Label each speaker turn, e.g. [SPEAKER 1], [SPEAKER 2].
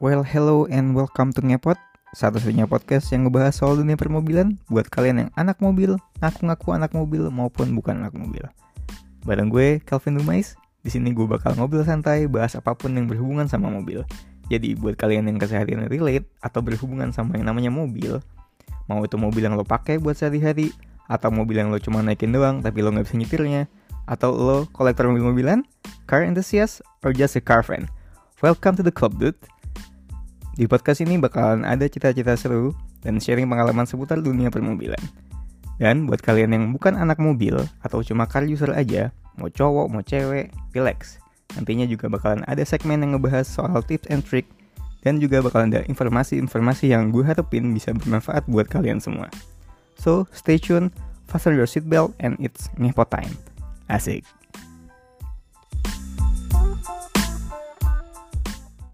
[SPEAKER 1] Well, hello and welcome to Ngepot Satu-satunya podcast yang ngebahas soal dunia permobilan Buat kalian yang anak mobil, ngaku-ngaku anak mobil maupun bukan anak mobil Bareng gue, Calvin Dumais di sini gue bakal ngobrol santai, bahas apa pun yang berhubungan sama mobil. Jadi buat kalian yang keseharian relate atau berhubungan sama yang namanya mobil, mau itu mobil yang lo pakai buat sehari-hari, atau mobil yang lo cuma naikin doang tapi lo nggak bisa nyetirnya, atau lo kolektor mobil-mobilan, car enthusiast, or just a car friend. Welcome to the club, dude. Di podcast ini bakalan ada cita-cita seru dan sharing pengalaman seputar dunia permobilan. Dan buat kalian yang bukan anak mobil atau cuma car user aja, mau cowok, mau cewek, relax. Nantinya juga bakalan ada segmen yang ngebahas soal tips and trick dan juga bakalan ada informasi-informasi yang gue harapin bisa bermanfaat buat kalian semua. So, stay tune, fasten your seatbelt, and it's ngepo time. Asik.